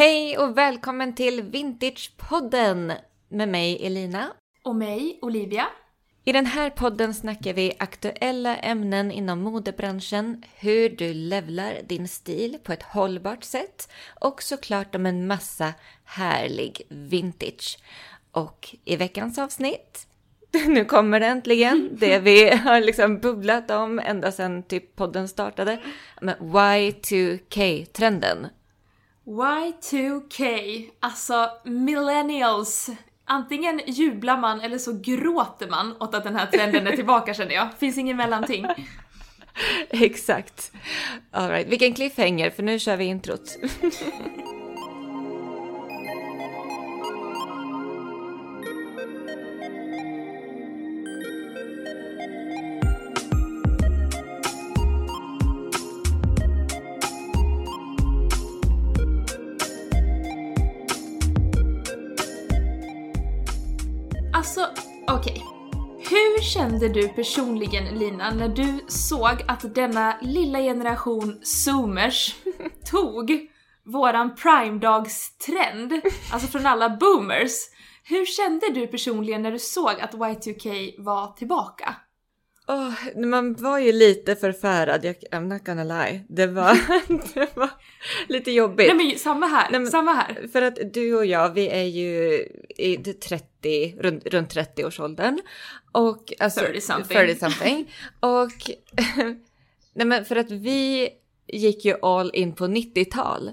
Hej och välkommen till Vintagepodden med mig Elina. Och mig, Olivia. I den här podden snackar vi aktuella ämnen inom modebranschen, hur du levlar din stil på ett hållbart sätt och såklart om en massa härlig vintage. Och i veckans avsnitt, nu kommer det äntligen, det vi har liksom bubblat om ända sedan typ podden startade, med Y2K-trenden. Y2K, alltså millennials. Antingen jublar man eller så gråter man åt att den här trenden är tillbaka känner jag. Finns ingen mellanting. Exakt. Alright, vilken cliffhanger för nu kör vi introt. Alltså, okej. Hur kände du personligen Lina när du såg att denna lilla generation zoomers tog våran prime-dagstrend, alltså från alla boomers. Hur kände du personligen när du såg att Y2K var tillbaka? Oh, man var ju lite förfärad, jag, I'm not gonna lie. Det var, det var lite jobbigt. Nej men samma här, Nej, men- samma här. För att du och jag, vi är ju i det 30, runt, runt 30-årsåldern. Och alltså... 30 something. 30 something. Och... Nej men för att vi gick ju all in på 90-tal.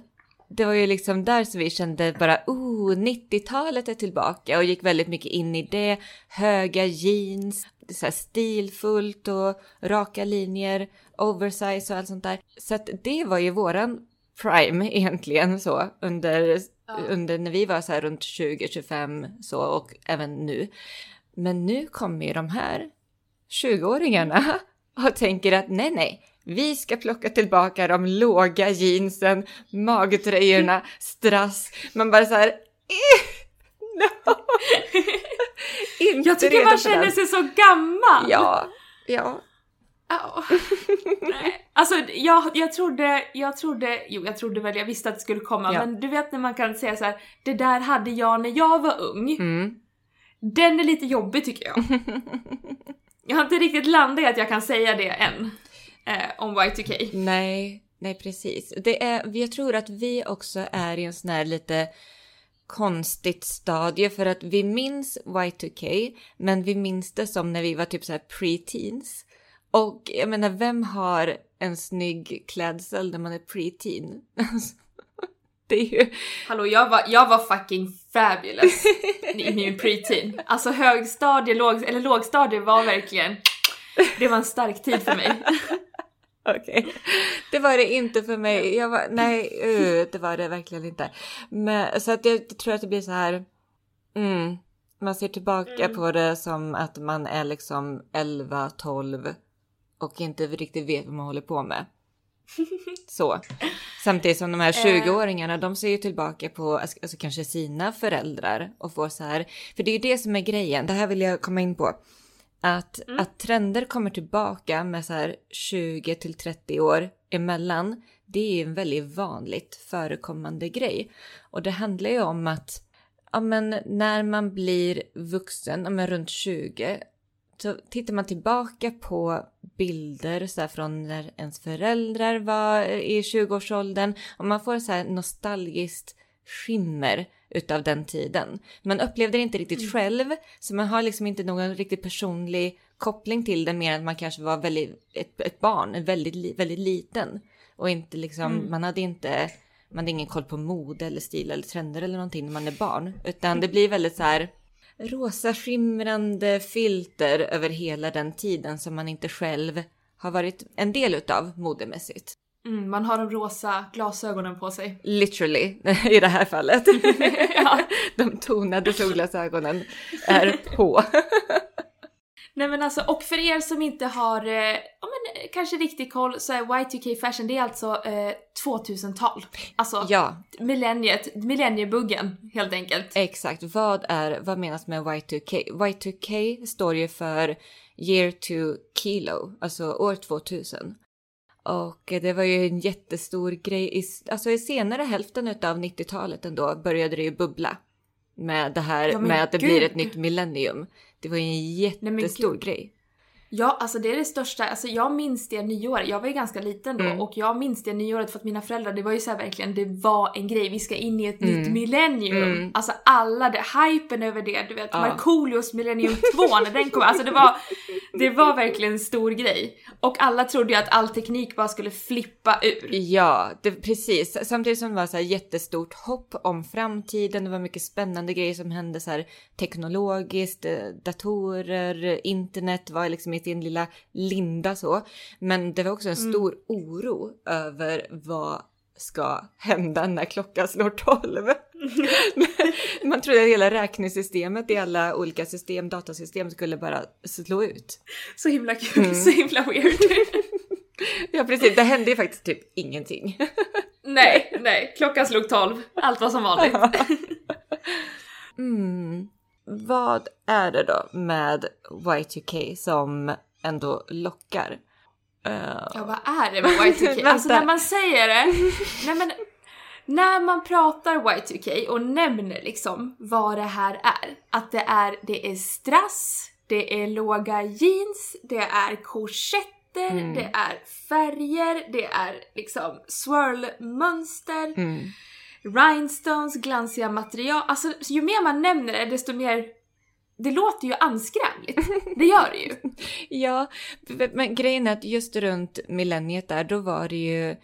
Det var ju liksom där som vi kände bara, oh, 90-talet är tillbaka och gick väldigt mycket in i det. Höga jeans, så stilfullt och raka linjer, oversize och allt sånt där. Så att det var ju våran prime egentligen så under, under när vi var så här runt 20-25 så och även nu. Men nu kommer ju de här 20-åringarna och tänker att nej, nej, vi ska plocka tillbaka de låga jeansen, magtröjorna, strass. Man bara så här, eh, no. Inte Jag tycker man känner sig så gammal! Ja, ja. Ja. Nej. Alltså jag, jag trodde, jag trodde, jo jag trodde väl, jag visste att det skulle komma, Ja. men du vet när man kan säga så här: det där hade jag när jag var ung. Mm. Den är lite jobbig tycker jag. jag har inte riktigt landat i att jag kan säga det än. Eh, om Y2K. Nej, nej precis. Det är, jag tror att vi också är i en sån här lite konstigt stadie för att vi minns Y2K, men vi minns det som när vi var typ så här pre-teens. Och jag menar, vem har en snygg klädsel när man är pre-teen? Det är ju... Hallå jag var, jag var fucking fabulous i min preteen. Alltså högstadie, låg, eller lågstadie var verkligen, det var en stark tid för mig. Okej. Det var det inte för mig. Jag var, nej, uh, det var det verkligen inte. Men, så att jag tror att det blir så här. Mm, man ser tillbaka Mm. på det som att man är liksom 11, 12 och inte riktigt vet vad man håller på med. Så. Samtidigt som de här 20-åringarna, de ser ju tillbaka på alltså, alltså kanske sina föräldrar och får så här. För det är ju det som är grejen. Det här vill jag komma in på. Att, att trender kommer tillbaka med så här 20 till 30 år emellan. Det är ju en väldigt vanligt förekommande grej. Och det handlar ju om att ja, men när man blir vuxen, ja, men runt 20, så tittar man tillbaka på bilder så här, från när ens föräldrar var i 20-årsåldern och man får så här nostalgiskt skimmer utav den tiden. Man upplevde det inte riktigt själv, så man har liksom inte någon riktigt personlig koppling till det mer än att man kanske var väldigt, ett, ett barn, väldigt, väldigt liten. Och inte liksom, man hade inte, man hade ingen koll på mode eller stil eller trender eller någonting när man är barn. Utan det blir väldigt så här rosa skimrande filter över hela den tiden som man inte själv har varit en del utav modemässigt. Mm, man har de rosa glasögonen på sig. Literally i det här fallet. Ja. De tonade solglasögonen är på. Nej men alltså, och för er som inte har, eh, ja men eh, kanske riktigt koll så är Y2K fashion, det är alltså eh, 2000-tal. Alltså Ja, millenniet, millenniebuggen helt enkelt. exakt. Vad, är, vad menas med Y2K? Y2K står ju för year to kilo, alltså år 2000. Och det var ju en jättestor grej. I, alltså i senare hälften av 90-talet ändå började det ju bubbla. Med det här Ja, med att det gud. blir ett nytt millennium. Det var ju en jättestor gud. grej. Ja, alltså det är det största. Alltså jag minns det nyåret. Jag var ju ganska liten då Mm. och jag minns det nyåret för att mina föräldrar, det var ju så verkligen, det var en grej. Vi ska in i ett Mm. nytt millennium. Mm. Alltså alla, det, hypen över det, du vet Ja. Markoolios millennium 2 när den kom. Alltså det var, det var verkligen en stor grej. Och alla trodde ju att all teknik bara skulle flippa ur. Ja, det, precis. Samtidigt som det var så här jättestort hopp om framtiden. Det var mycket spännande grejer som hände så här teknologiskt. eh, Datorer, internet var liksom i sin lilla linda så. Men det var också en Mm. stor oro över vad ska hända när klockan slår 12. Man trodde att hela räknesystemet i alla olika system, datasystem skulle bara slå ut. Så himla kul, Mm. så himla weird. Ja precis, det hände ju faktiskt typ ingenting. nej, nej, klockan slog 12. Allt var som vanligt. Mm. Vad är det då med Y2K som ändå lockar? Eh, Ja, vad är det med Y2K? Vänta. alltså när man säger det, nej men när man pratar Y2K och nämner liksom vad det här är, att det är, det är strass, det är låga jeans, det är korsetter, Mm. det är färger, det är liksom swirl-mönster, mm rhinestones, glansiga material. Alltså ju mer man nämner det desto mer det låter ju anskrämligt. Det gör det ju. Ja, men grejen är att just runt millenniet där, då var det ju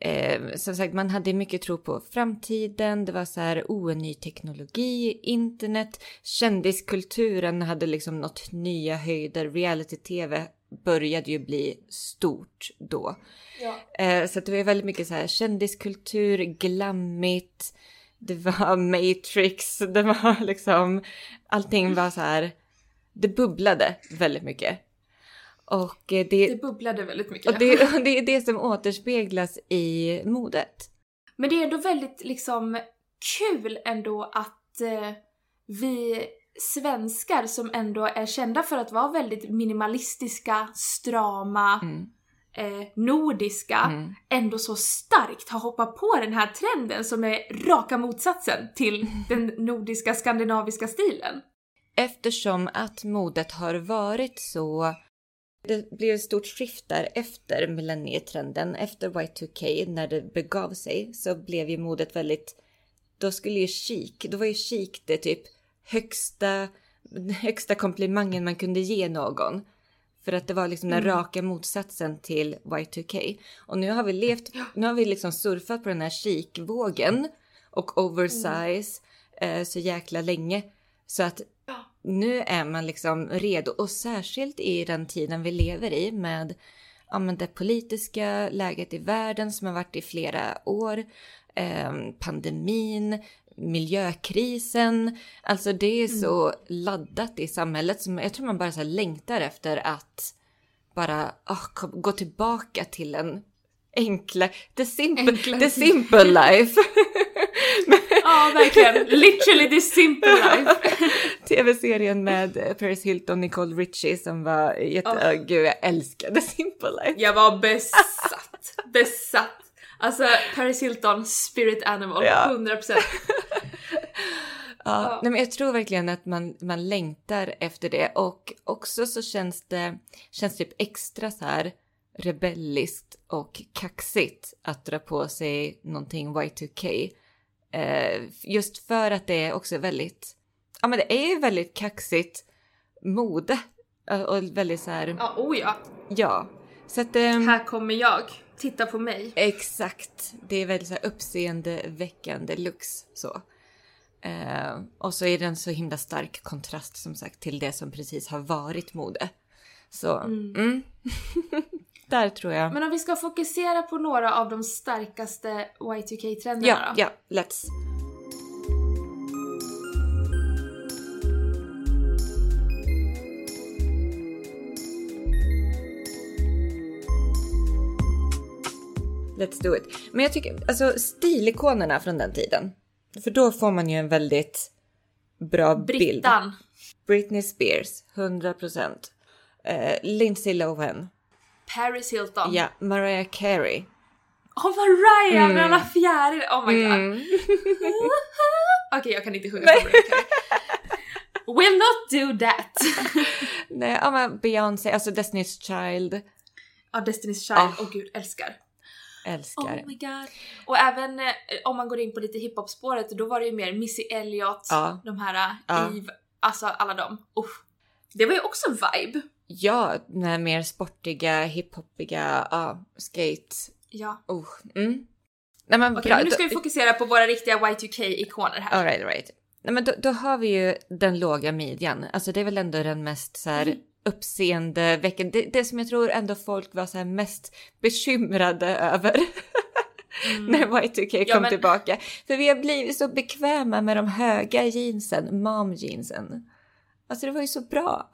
eh, som sagt, man hade mycket tro på framtiden. Det var så här, oh, en ny teknologi, internet, kändiskulturen hade liksom nått nya höjder. Reality-tv började ju bli stort då. Ja. Eh, så det var väldigt mycket så här kändiskultur, glammigt, det var Matrix, det var liksom, allting var så här, det bubblade väldigt mycket. Och eh, det, Det bubblade väldigt mycket. och det, och det är det som återspeglas i modet. Men det är ändå väldigt liksom kul ändå att eh, vi svenskar som ändå är kända för att vara väldigt minimalistiska, strama, Mm. eh, nordiska, Mm. ändå så starkt har hoppat på den här trenden som är raka motsatsen till den nordiska skandinaviska stilen. Eftersom att modet har varit så... Det blev ett stort skift där efter millennietrenden, efter Y2K, när det begav sig, så blev ju modet väldigt... Då skulle ju chic, då var ju chic det typ högsta, högsta komplimangen man kunde ge någon. För att det var liksom den Mm. raka motsatsen till Y2K. Och nu har vi levt, nu har vi liksom surfat på den här chic-vågen och oversize eh, så jäkla länge. Så att nu är man liksom redo och särskilt i den tiden vi lever i med ja, men det politiska läget i världen som har varit i flera år, eh, pandemin, miljökrisen. Alltså det är så laddat i samhället som jag tror man bara så längtar efter att bara kom, gå tillbaka till en enkla, the simple, Enklare. the simple life. Ja, verkligen. Literally the simple life. Tv-serien med Paris Hilton och Nicole Richie som var jätte... Oh. Oh. Gud, jag älskade Simple Life. Jag var besatt. Besatt. Alltså Paris Hilton, spirit animal, Ja. 100%. Ja, nej, men jag tror verkligen att man, man längtar efter det och också så känns det känns typ extra så här rebelliskt och kaxigt att dra på sig någonting Y2K. Eh, just för att det är också väldigt, ja men det är ju väldigt kaxigt mode eh, och väldigt så här, Ja, oh ja. ja. Så att ehm, Här kommer jag. Titta på mig. Exakt. Det är väldigt så här uppseendeväckande looks så. Eh, och så är den så himla stark kontrast som sagt till det som precis har varit mode. Så, mm. Där tror jag. Men om vi ska fokusera på några av de starkaste Y2K-trenderna ja, då. ja, let's. Let's do it. Men jag tycker, alltså stilikonerna från den tiden. För då får man ju en väldigt bra bild. Brittan. Britney Spears, 100%. Eh, Lindsay Lohan. Paris Hilton. Ja, Mariah Carey. Oh Mariah Mm. med alla fjärilar! Oh my god. Mm. Okej, jag kan inte sjunga Mariah Carey. Will not do that! Nej, ja men Beyoncé, alltså Destiny's Child. Ja, Destiny's Child. Ah. Åh gud, älskar. Älskar. Oh my god. Och även eh, om man går in på lite hiphop-spåret, då var det ju mer Missy Elliott, Ja. de här uh, Ja. Eve, alltså alla dem. Uff. Det var ju också vibe. Ja, den här mer sportiga, hiphopiga, ja, skate. Ja. Oh. Mm. Nej men bra. men nu ska vi fokusera på våra riktiga Y2K-ikoner här. All right, all right. Nej, men då, då har vi ju den låga midjan. Alltså det är väl ändå den mest så här Mm. Uppseendeväckande. Det, det som jag tror ändå folk var så här mest bekymrade över Mm. när Y2K Ja, kom men- tillbaka. För vi har blivit så bekväma med de höga jeansen, mom jeansen. Alltså det var ju så bra.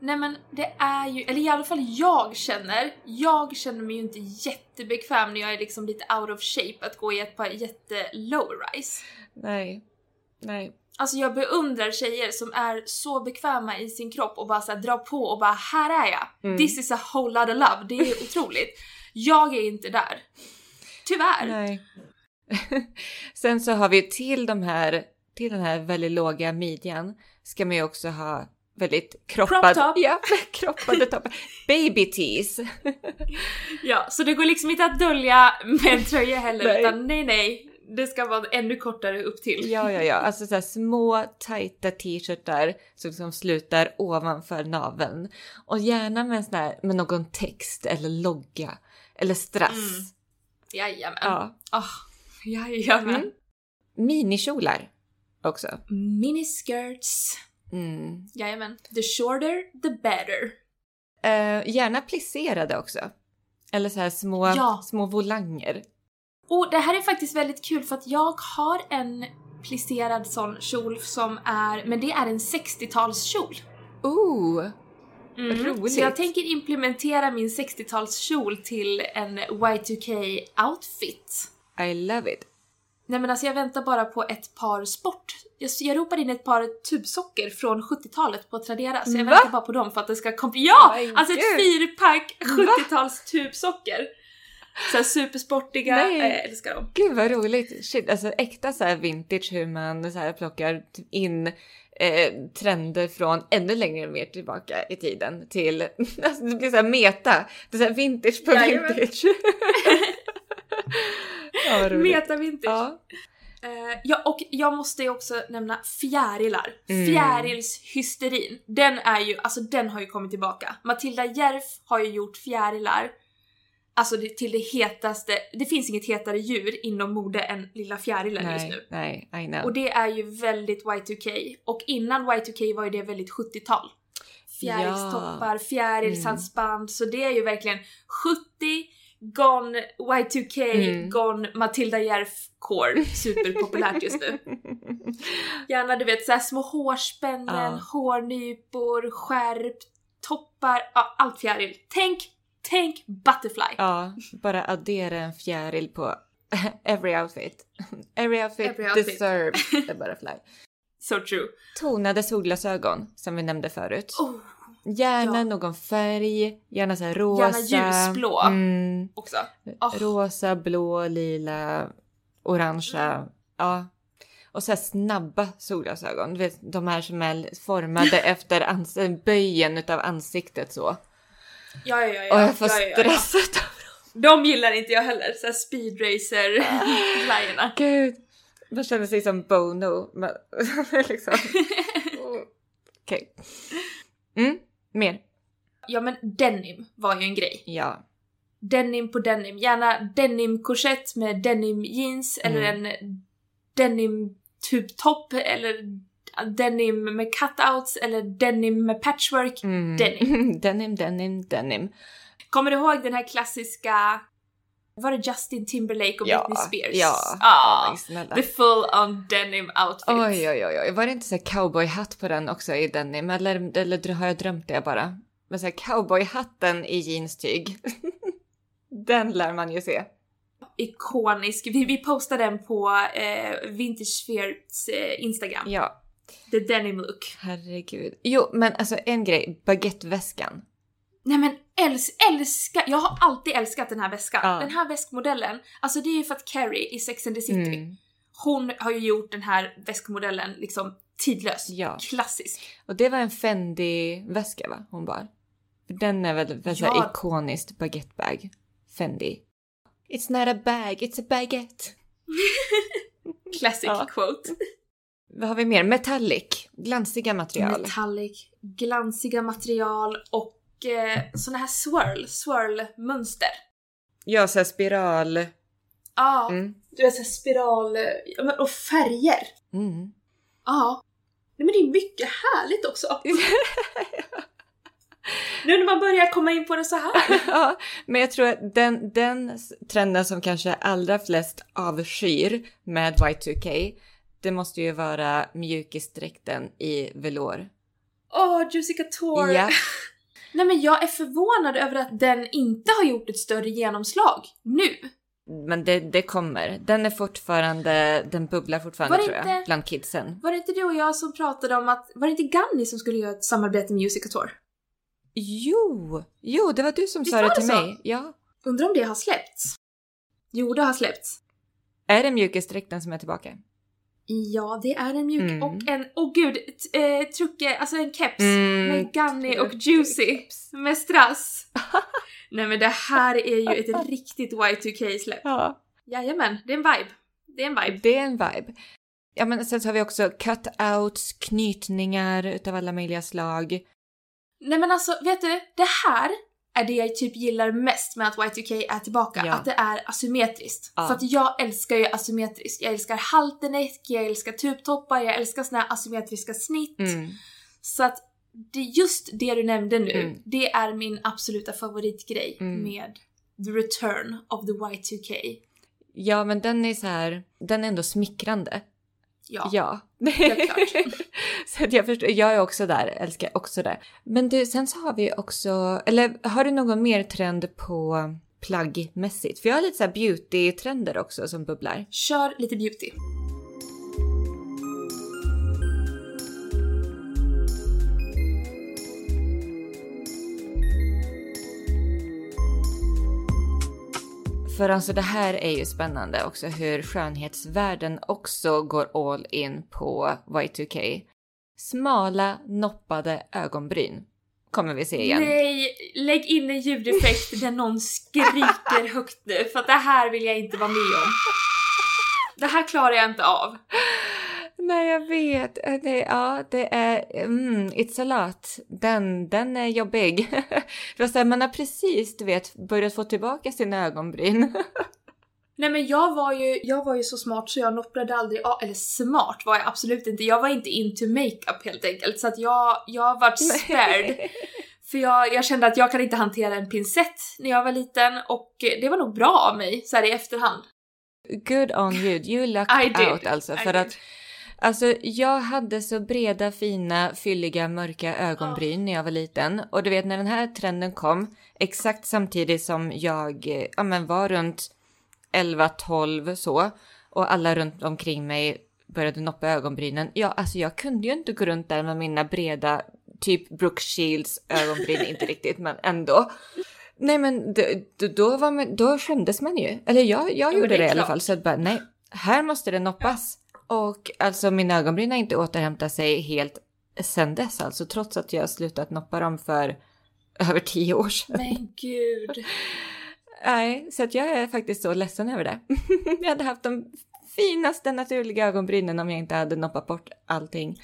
Nej men det är ju, eller i alla fall jag känner, jag känner mig ju inte jättebekväm när jag är liksom lite out of shape att gå i ett par jätte low rise. Nej, nej. Alltså jag beundrar tjejer som är så bekväma i sin kropp och bara så här drar på och bara här är jag. Mm. This is a whole lot of love. Det är otroligt. Jag är inte där. Tyvärr. Nej. Sen så har vi till de här, till den här väldigt låga midjan ska man ju också ha väldigt kroppad, Crop ja, kroppade toppar. Baby tees. Ja, så det går liksom inte att dölja med en tröja heller Nej. utan nej nej. Det ska vara ännu kortare upp till. Ja, ja, ja, alltså så här små tajta t-shirtar som, som slutar ovanför naveln och gärna med en sån här med någon text eller logga eller strass. Mm. Jajamän. Ja, Oh, jajamän. Mm. minikjolar också. Miniskirts. Mm. Jajamän. The shorter, the better. Eh, gärna plisserade också. Eller så här små, Ja. små volanger. Och det här är faktiskt väldigt kul för att jag har en plisserad sån kjol som är, men det är en 60-talskjol. Ooh! Mm. Roligt. Så jag tänker implementera min 60-talskjol till en Y2K-outfit. I love it. Nej men alltså jag väntar bara på ett par sport. Jag, jag ropade in ett par tubsocker från 70-talet på Tradera så jag Va? väntar bara på dem för att det ska komma. Ja! My alltså ett fyrpack Va? 70-tals tubsocker. Såhär supersportiga, Nej. eh, älskar dem. Gud vad roligt! Shit, alltså äkta så här vintage hur man så här plockar in eh, trender från ännu längre mer tillbaka i tiden till, alltså det blir så här meta, det är så här vintage på Jajamän. vintage. ja. Meta vintage. Ja. Eh, ja, och jag måste ju också nämna fjärilar. Mm. Fjärilshysterin. Den är ju, alltså den har ju kommit tillbaka. Matilda Järf har ju gjort fjärilar. Alltså det, till det hetaste, det finns inget hetare djur inom mode än lilla fjärilen just nu. Nej, nej, I know. Och det är ju väldigt Y2K. Och innan Y2K var ju det väldigt 70-tal. Fjärilstoppar, fjärilshalsband, så det är ju verkligen 70, gone Y2K, Mm. gone Matilda Järf core. Superpopulärt just nu. Gärna du vet såhär små hårspännen, Ja. hårnypor, skärp, toppar, ja, allt fjäril. Tänk, tänk butterfly. Ja, bara addera en fjäril på every outfit. Every outfit, Every outfit. deserves a butterfly. So true. Tonade solglasögon som vi nämnde förut. Oh, Gärna ja. någon färg, gärna så här rosa. Gärna ljusblå. Mm, också. Oh. Rosa, blå, lila, orangea. Mm. Ja. Och så här snabba solglasögon. Du vet, de här som är formade efter böjen utav ansiktet så. Ja, ja, ja. ja. Och jag får ja, ja, ja. stress av De gillar inte jag heller, såhär speedracer-glajjorna. Gud, man känner sig som Bono. Men, liksom. Okej. Mm, mer. ja men denim var ju en grej. Ja. Denim på denim, gärna denim-korsett med denim jeans eller Mm. en denim tubtopp eller denim med cutouts eller denim med patchwork. Mm. Denim. denim, denim, denim. Kommer du ihåg den här klassiska, var det Justin Timberlake och Ja, Britney Spears? ja. Ah, the full on denim outfit. Oj, oj, oj, oj. Var det inte så cowboyhatt på den också i denim? Eller, eller har jag drömt det bara? Men så här cowboyhatten i jeanstyg. den lär man ju se. Ikonisk. Vi, vi postade den på eh, Vintage Spheres eh, Instagram. Ja, The denim look. herregud. Jo, men alltså en grej. Baguetteväskan. Nej men Äls älskar, jag har alltid älskat den här väskan. Ja. Den här väskmodellen, alltså det är ju för att Carrie i Sex and the City, Mm. hon har ju gjort den här väskmodellen liksom tidlös. Ja. Klassisk. Och det var en Fendi-väska va? Hon bar. Den är väl, väl ja. Ja. ikoniskt baguettebag. Fendi. It's not a bag, it's a baguette. Classic Ja. quote. Vad har vi mer? Metallic. Glansiga material. Metallic, glansiga material och eh, såna här swirl, swirl-mönster. ja, så här spiral. Ja, Mm. du vet såhär spiral, och färger. Mm. Ja. Nej men det är mycket härligt också. nu när man börjar komma in på det så här. ja, men jag tror att den, den trenden som kanske allra flest avskyr med Y2K, det måste ju vara mjukisdräkten i velour. Åh, Juicy Couture! Ja, Nej men jag är förvånad över att den inte har gjort ett större genomslag nu. men det, det kommer. Den är fortfarande, den bubblar fortfarande tror jag, inte- bland kidsen. Var det inte du och jag som pratade om att, var det inte Gunny som skulle göra ett samarbete med Music Couture? Jo, jo, det var du som Visst sa det till så? mig. Ja. Undrar om det har släppts? Jo, det har släppts. Är det mjukisdräkten som är tillbaka? Ja, det är en mjuk Mm. och en, åh gud, t- eh, trucke, alltså en keps Mm, med Gunny och Juicy med strass. Nej men det här är ju ett riktigt Y2K-släpp. Ja. Jajamän, det är en vibe. Det är en vibe. Det är en vibe. Ja, men sen så har vi också cutouts, knytningar utav alla möjliga slag. Nej men alltså, vet du? Det här är det jag typ gillar mest med att Y2K är tillbaka. Ja. Att det är asymmetriskt. Ja. För att jag älskar ju asymmetriskt. Jag älskar halterneck, jag älskar tubtoppar, jag älskar såna här asymmetriska snitt. Mm. Så att det just det du nämnde nu, Mm. det är min absoluta favoritgrej Mm. med the return of the Y2K. Ja, men den är så här, den är ändå smickrande. Ja. Ja. helt klart. så jag förstår, jag är också där, älskar också det. Men du, sen så har vi också, eller har du någon mer trend på plaggmässigt? För jag har lite så här beauty-trender också som bubblar. Kör lite beauty. För alltså det här är ju spännande också hur skönhetsvärlden också går all in på Y2K. Smala noppade ögonbryn kommer vi se igen. Nej, lägg in en ljudeffekt där någon skriker högt nu för att det här vill jag inte vara med om. Det här klarar jag inte av. Nej, jag vet. Eh, Det, ja, det är... Mm, it's a lot. Den, den är jobbig. För man har precis, du vet, börjat få tillbaka sina ögonbryn. Nej men jag var ju, jag var ju så smart så jag nopprade aldrig av, eller smart var jag absolut inte, jag var inte into makeup helt enkelt så att jag, jag vart spared. För jag, jag kände att jag kan inte hantera en pincett när jag var liten och det var nog bra av mig så här i efterhand. Good on you. You lucked did. out alltså. I För did. att Alltså jag hade så breda, fina, fylliga, mörka ögonbryn när jag var liten. Och du vet när den här trenden kom, exakt samtidigt som jag eh, ja, men var runt 11-12 så. Och alla runt omkring mig började noppa ögonbrynen. Ja, alltså jag kunde ju inte gå runt där med mina breda, typ Brooke Shields ögonbryn, inte riktigt men ändå. Nej men då, var man, då skämdes man ju. Eller jag, jag gjorde det det, är i alla fall. Så att bara, nej, här måste det noppas. Och alltså mina ögonbryn har inte återhämtat sig helt sen dess alltså. Trots att jag slutat noppa dem för över tio år sedan. Men gud. Nej, så att jag är faktiskt så ledsen över det. jag hade haft de finaste naturliga ögonbrynen om jag inte hade noppat bort allting.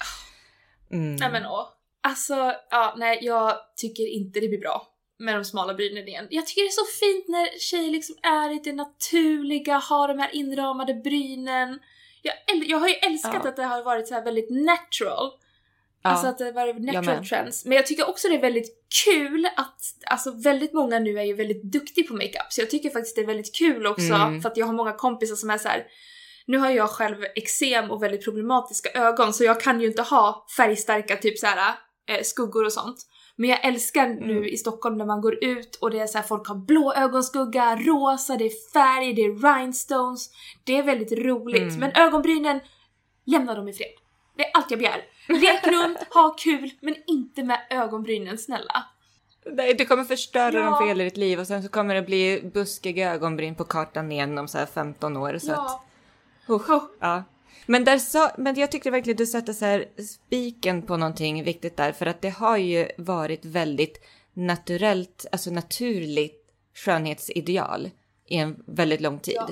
Mm. Nej men åh. Alltså, ja, nej jag tycker inte det blir bra med de smala brynen igen. Jag tycker det är så fint när tjejer liksom är i det naturliga, har de här inramade brynen. Jag, jag har ju älskat Ja. att det har varit så här väldigt natural. Ja, Alltså att det har varit natural med. trends. Men jag tycker också det är väldigt kul att, alltså väldigt många nu är ju väldigt duktiga på makeup. Så jag tycker faktiskt det är väldigt kul också Mm. för att jag har många kompisar som är så här. Nu har jag själv eksem och väldigt problematiska ögon så jag kan ju inte ha färgstarka typ så här eh, skuggor och sånt. Men jag älskar Mm. nu i Stockholm när man går ut och det är så här, folk har blå ögonskugga, rosa, det är färg, det är rhinestones. Det är väldigt roligt. Mm. Men ögonbrynen, lämna dem i fred. Det är allt jag begär. Lek runt, ha kul, men inte med ögonbrynen snälla. Nej, du kommer förstöra Ja. dem för hela ditt liv och sen så kommer det bli buskiga ögonbryn på kartan igen om så här 15 år. Så att, Ja. Usch, Oh. ja. Men, där sa, men jag tyckte verkligen du satte så här spiken på någonting viktigt där. För att det har ju varit väldigt naturellt, alltså naturligt skönhetsideal i en väldigt lång tid. Ja.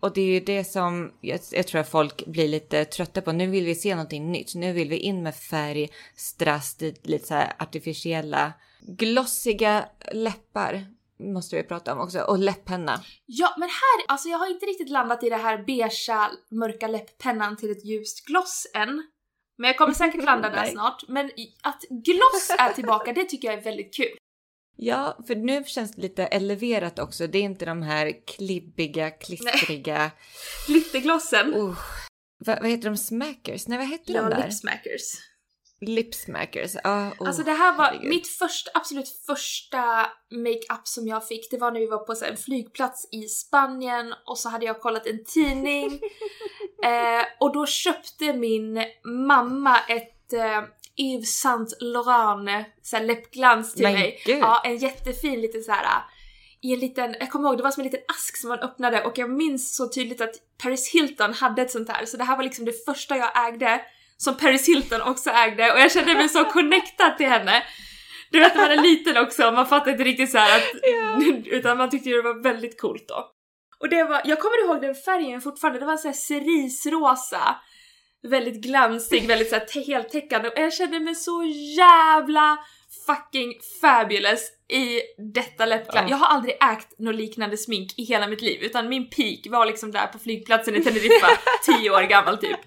Och det är ju det som jag, jag tror att folk blir lite trötta på. Nu vill vi se någonting nytt. Nu vill vi in med färg, strass, lite så här artificiella, glossiga läppar. Måste vi prata om också. Och läpppenna. Ja, men här, alltså jag har inte riktigt landat i det här beigea, mörka läpppennan till ett ljust gloss än. Men jag kommer säkert landa där snart. Men att gloss är tillbaka, det tycker jag är väldigt kul. Ja, för nu känns det lite eleverat också. Det är inte de här klibbiga, klistriga... Glitterglossen. Oh, vad, vad heter de? Smackers? Nej, vad heter de Ja, där? lipsmackers. Lipsmackers. Ah, oh, Alltså det här var herregud. mitt första, absolut första makeup som jag fick. Det var när vi var på så en flygplats i Spanien och så hade jag kollat en tidning. eh, och då köpte min mamma ett eh, Yves Saint Laurent så här, läppglans till Men mig. gud. Ja, en jättefin liten så här i en liten, jag kommer ihåg det var som en liten ask som man öppnade och jag minns så tydligt att Paris Hilton hade ett sånt här så det här var liksom det första jag ägde som Paris Hilton också ägde och jag kände mig så connectad till henne. Du vet när man är liten också, man fattar inte riktigt så att... Utan man tyckte ju det var väldigt coolt då. Och det var, jag kommer ihåg den färgen fortfarande, det var så här cerisrosa. Väldigt glansig, väldigt så här te- heltäckande och jag kände mig så jävla fucking fabulous i detta läppglans. Ja. Jag har aldrig ägt något liknande smink i hela mitt liv utan min peak var liksom där på flygplatsen i Teneriffa, 10 år gammal typ.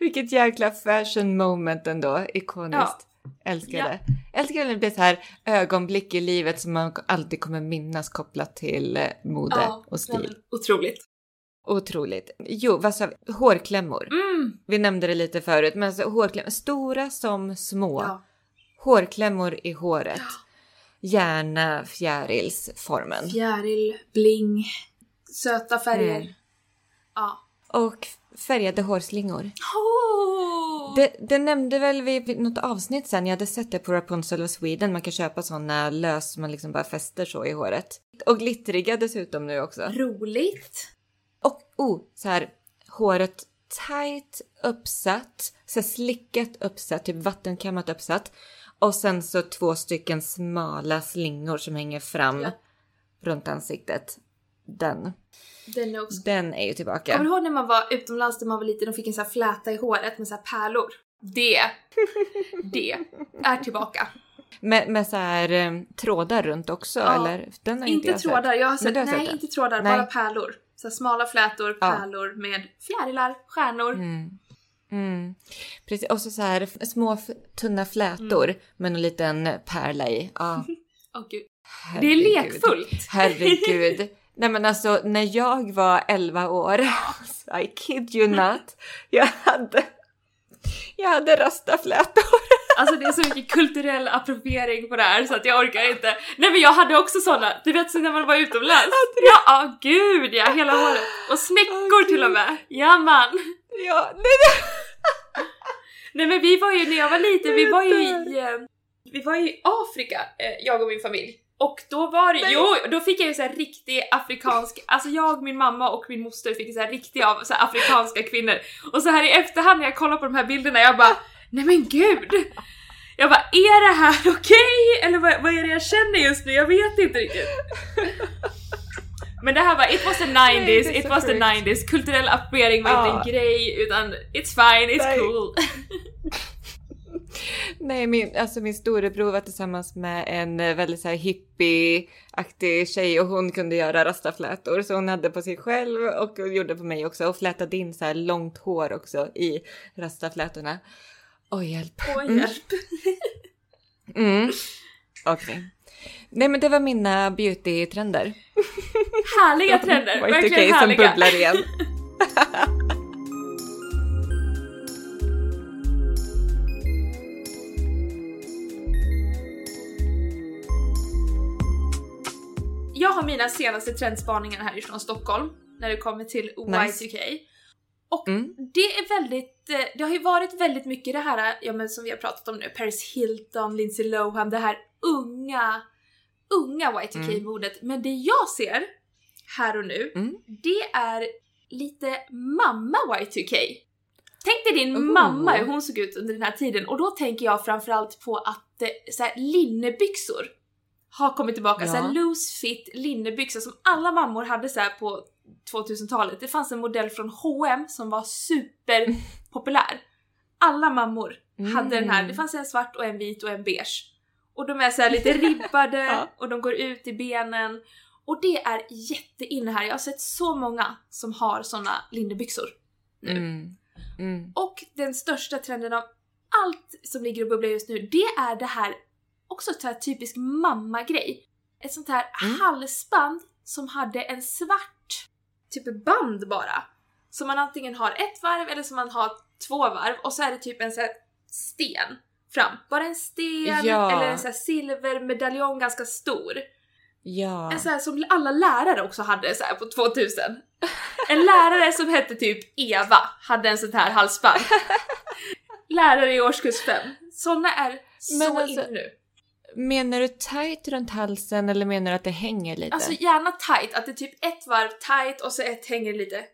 Vilket jäkla fashion moment ändå. Ikoniskt. Älskar Ja. det. Älskar när det blir så här ögonblick i livet som man alltid kommer minnas kopplat till eh, mode och ja, stil. men otroligt. Otroligt. Jo, vad sa vi? Hårklämmor. Mm. Vi nämnde det lite förut, men alltså hårklämmor, stora som små. Ja. Hårklämmor i håret. Gärna fjärilsformen. Fjäril, bling, söta färger. Mm. Ja. Och färgade hårslingor. Oh! Det, det nämnde väl vi vid något avsnitt sen, jag hade sett det på Rapunzel of Sweden, man kan köpa sådana lös man liksom bara fäster så i håret. Och glittriga dessutom nu också. Roligt. Och oh, så här håret tight uppsatt, så slickat uppsatt, typ vattenkammat uppsatt. Och sen så två stycken smala slingor som hänger fram Ja. runt ansiktet. Den, Den är också... den är ju tillbaka. Kommer du ihåg när man var utomlands när man var liten och fick en sån här fläta i håret med så här pärlor? Det, det är tillbaka. Med, med så här eh, trådar runt också Ja. eller? Den har Inte jag sett. trådar, jag har sett, har nej sett inte trådar, Nej. bara pärlor. Så smala flätor, Ja. pärlor med fjärilar, stjärnor. Mm. Mm. Precis, och så, så här små tunna flätor Mm. med en liten pärla i. Ja, Åh gud. Det är lekfullt. Herregud. Nej men alltså när jag var 11 år, I kid you not, jag hade, jag hade rastaflätor. Alltså det är så mycket kulturell appropriering på det här så att jag orkar inte. Nej men jag hade också såna, du vet så när man var utomlands. Ja, ah, gud ja, hela håret. Och snäckor till och med. Ja man. Ja, nej, nej. Nej men vi var ju, när jag var liten, vi var ju i, eh, vi var i Afrika, eh, jag och min familj. Och då var det, Nej. jo, då fick jag ju så här riktig afrikansk, alltså jag, min mamma och min moster fick så här riktiga av så afrikanska kvinnor. Och så här i efterhand när jag kollar på de här bilderna, jag bara, nej men gud! Jag bara, är det här okej? Eller vad, vad är det jag känner just nu? Jag vet inte riktigt. Men det här var, it was the 90s, Nej, it så was the sjukt. 90s, kulturell appropriering var Ja. inte en grej utan it's fine, it's Nej. cool. Nej, min, alltså min storebror var tillsammans med en eh, väldigt så här hippie-aktig tjej och hon kunde göra rastaflätor så hon hade på sig själv och gjorde på mig också och flätade in så här långt hår också i rastaflätorna. Oj, hjälp. Åh Mm. hjälp. Mm. Okej. Nej, men det var mina beauty-trender. Härliga trender, verkligen som härliga. bubblar igen. har mina senaste trendspaningar härifrån Stockholm när det kommer till Nice. Y2K. Och Mm. det är väldigt, eh, det har ju varit väldigt mycket det här, ja men som vi har pratat om nu, Paris Hilton, Lindsay Lohan, det här unga, unga Y2K-modet. Men det jag ser här och nu, Mm. det är lite mamma Y2K. Tänk dig din Oh. mamma hur hon såg ut under den här tiden och då tänker jag framförallt på att eh, så här, linnebyxor har kommit tillbaka. Ja. Så här, loose fit linnebyxor som alla mammor hade så här på 2000-talet. Det fanns en modell från H&M som var superpopulär. Alla mammor hade den här. Mm. Det fanns en svart och en vit och en beige. Och de är så här lite ribbade Ja. och de går ut i benen. Och det är jätteinne här. Jag har sett så många som har såna linnebyxor. nu. Mm. Mm. Och den största trenden av allt som ligger och bubblar just nu, det är det här, också ett så här typisk mamma-grej. Ett sånt här Mm. halsband som hade en svart typ band bara. Som man antingen har ett varv eller som man har två varv och så är det typ en sån sten fram. Bara en sten Ja. eller en sån här silvermedaljong ganska stor. Ja. En sån här som alla lärare också hade så på 2000. En lärare som hette typ Eva hade en sån här halsband. Lärare i årskurs 5. Såna är så alltså- inne nu. Menar du tight runt halsen eller menar du att det hänger lite? Alltså gärna tight, att det är typ ett varv tight och så ett hänger lite.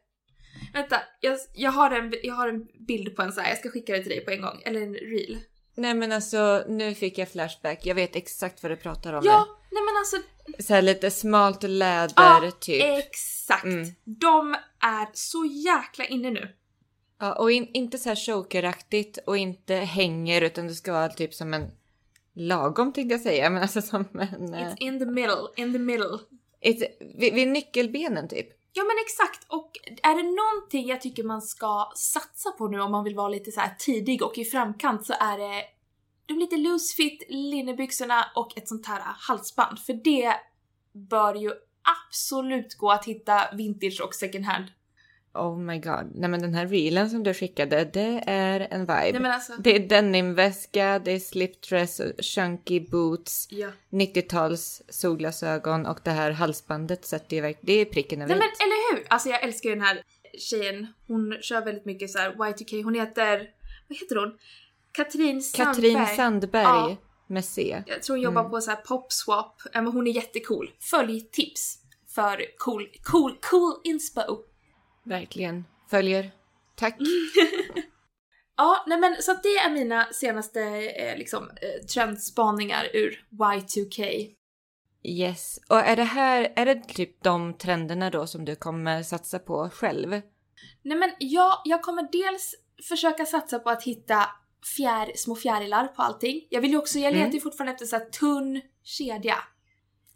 Vänta, jag, jag, har en, jag har en bild på en sån här, jag ska skicka det till dig på en gång. Eller en reel. Nej men alltså nu fick jag flashback. Jag vet exakt vad du pratar om Ja, nej men alltså nu. Så här lite smalt läder Ja, typ. exakt. Mm. De är så jäkla inne nu. Ja, och in, inte så här chokeraktigt och inte hänger utan det ska vara typ som en lagom tänkte jag säga. Men alltså som en... eh, It's in the middle, in the middle. Ett, vid, vid nyckelbenen typ. Ja men exakt, och är det någonting jag tycker man ska satsa på nu om man vill vara lite så tidig och i framkant så är det de lite loose fit linnebyxorna och ett sånt här halsband. För det bör ju absolut gå att hitta vintage och second hand. Oh my god. Nej men den här reelen som du skickade, det är en vibe. Nej alltså, Det är denimväska, det är slipdress, chunky boots, ja. 90-tals solglasögon och det här halsbandet sätter ju verkligen, det är pricken över Nej men eller hur! Alltså jag älskar ju den här tjejen. Hon kör väldigt mycket så här Y2K. Hon heter, vad heter hon? Katrin Sandberg. Katrin Sandberg Ja. med C. Jag tror hon jobbar Mm. på så här popswap. Men hon är jättecool. Följ tips för cool, cool, cool inspo. Verkligen. Följer. Tack. Ja, nej men så det är mina senaste eh, liksom eh, trendspaningar ur Y2K. Yes. Och är det här, är det typ de trenderna då som du kommer satsa på själv? Nej men jag, jag kommer dels försöka satsa på att hitta fjär, små fjärilar på allting. Jag vill ju också, jag letar Mm. ju fortfarande efter så här tunn kedja.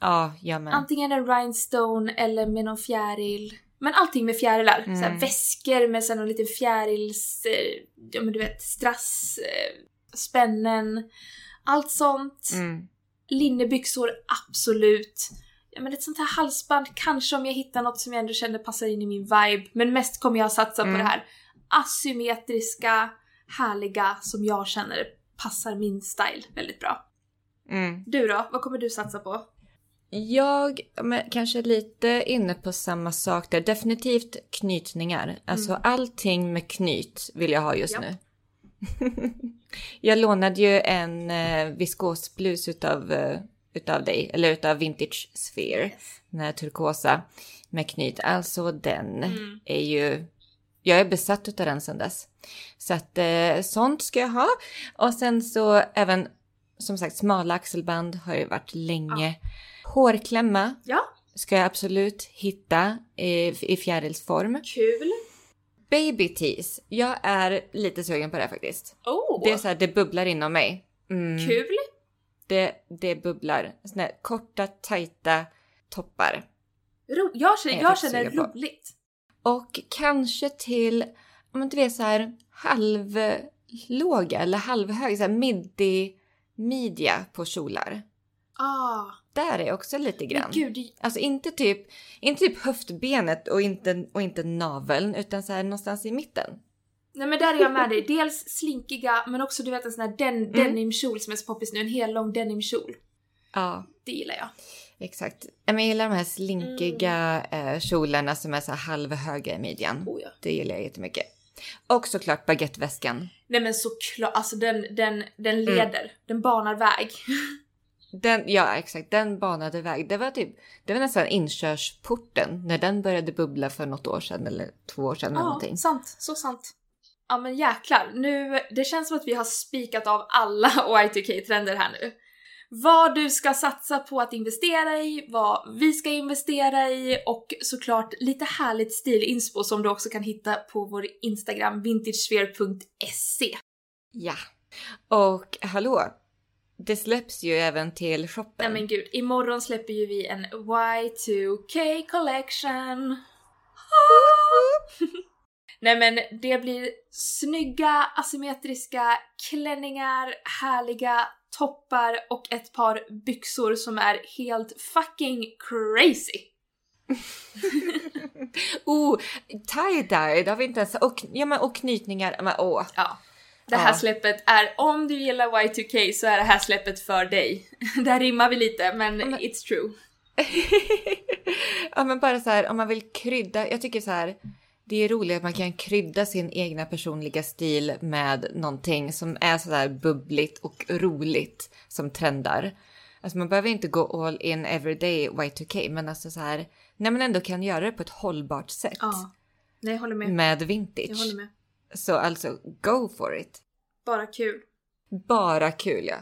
Ja, jag med. Antingen en rhinestone eller med någon fjäril. Men allting med fjärilar. Mm. Så här, väskor med så här, någon liten fjärils... Eh, ja men du vet, strass, eh, spännen. Allt sånt. Mm. Linnebyxor, absolut. Ja, men ett sånt här halsband, kanske om jag hittar något som jag ändå känner passar in i min vibe. Men mest kommer jag satsa på Mm. det här asymmetriska, härliga som jag känner passar min style väldigt bra. Mm. Du då? Vad kommer du satsa på? Jag ja, men, kanske lite inne på samma sak där. Definitivt knytningar. Alltså Mm. allting med knyt vill jag ha just Ja. nu. jag lånade ju en eh, viskosblus utav, eh, utav dig, eller utav Vintage Sphere. Den här turkosa med knyt. Alltså den Mm. är ju... Jag är besatt utav den sedan dess. Så att eh, sånt ska jag ha. Och sen så även som sagt smala axelband har ju varit länge. Hårklämma Ja, ska jag absolut hitta i, i fjärilsform. kul. Baby tees. Jag är lite sugen på det faktiskt. Oh, Det är så här, det bubblar inom mig. Mm, kul. det, det bubblar. Såna här korta, tajta toppar. Ro- jag känner, Jag känner på. roligt. Och kanske till, om inte vet så här halvlåga eller halvhög, så här midi, midja på kjolar. Ah, Där är också lite men grann. gud. det- Alltså inte typ, inte typ höftbenet och inte, och inte naveln utan så här någonstans i mitten. Nej men där är jag med dig. Dels slinkiga men också du vet en sån här den, Mm. denimkjol som är så poppis nu. En hel lång denimkjol. Ja, Det gillar jag. exakt. Ja, men Jag gillar de här slinkiga eh, kjolarna som är så halvhöga i midjan. Oh ja. Det gillar jag jättemycket. Och såklart baguetteväskan. Nej men såklart, alltså den, den, den Mm. leder, den banar väg. Den, ja exakt, den banade väg. Det var typ, det var nästan inkörsporten när den började bubbla för något år sedan eller två år sedan eller Ja, någonting. sant. Så sant. Ja men jäklar, nu, det känns som att vi har spikat av alla Y2K-trender här nu. Vad du ska satsa på att investera i, vad vi ska investera i och såklart lite härligt stilinspo som du också kan hitta på vår Instagram vintagesphere.se. Ja. Och hallå, det släpps ju även till shoppen. Nej men gud, imorgon släpper ju vi en Y2K collection. Nej men det blir snygga asymmetriska klänningar, härliga toppar och ett par byxor som är helt fucking crazy. oh, tie-dye, det har vi inte ens... Och, ja, men, och knytningar, men åh. Ja. Det här Ja. släppet är, om du gillar Y2K så är det här släppet för dig. Där rimmar vi lite men men- it's true. ja men bara så här om man vill krydda. Jag tycker så här. Det är roligt att man kan krydda sin egna personliga stil med någonting som är så där bubbligt och roligt som trendar. Alltså man behöver inte gå all in everyday Y2K men alltså så här när man ändå kan göra det på ett hållbart sätt Ja. Nej jag håller med. med vintage. Jag håller med. Så alltså go for it. Bara kul. Bara kul ja.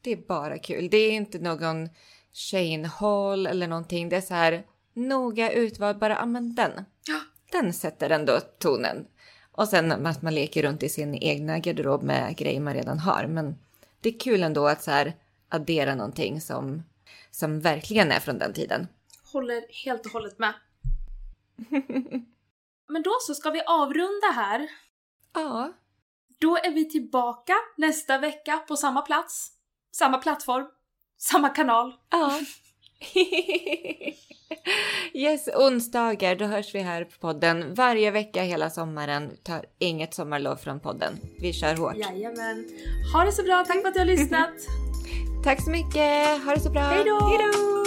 Det är bara kul. Det är inte någon Shane Hall eller någonting. Det är så här noga utvald, bara använd den. Ja. Den sätter ändå tonen. Och sen att man leker runt i sin egna garderob med grejer man redan har. Men det är kul ändå att så här addera någonting som, som verkligen är från den tiden. Håller helt och hållet med. Men då så ska vi avrunda här. Ja, Då är vi tillbaka nästa vecka på samma plats, samma plattform, samma kanal. ja. yes, onsdagar, då hörs vi här på podden varje vecka hela sommaren. Tar inget sommarlov från podden. Vi kör hårt. Jajamän. Ha det så bra, tack för att du har lyssnat. Tack så mycket, ha det så bra. Hej då!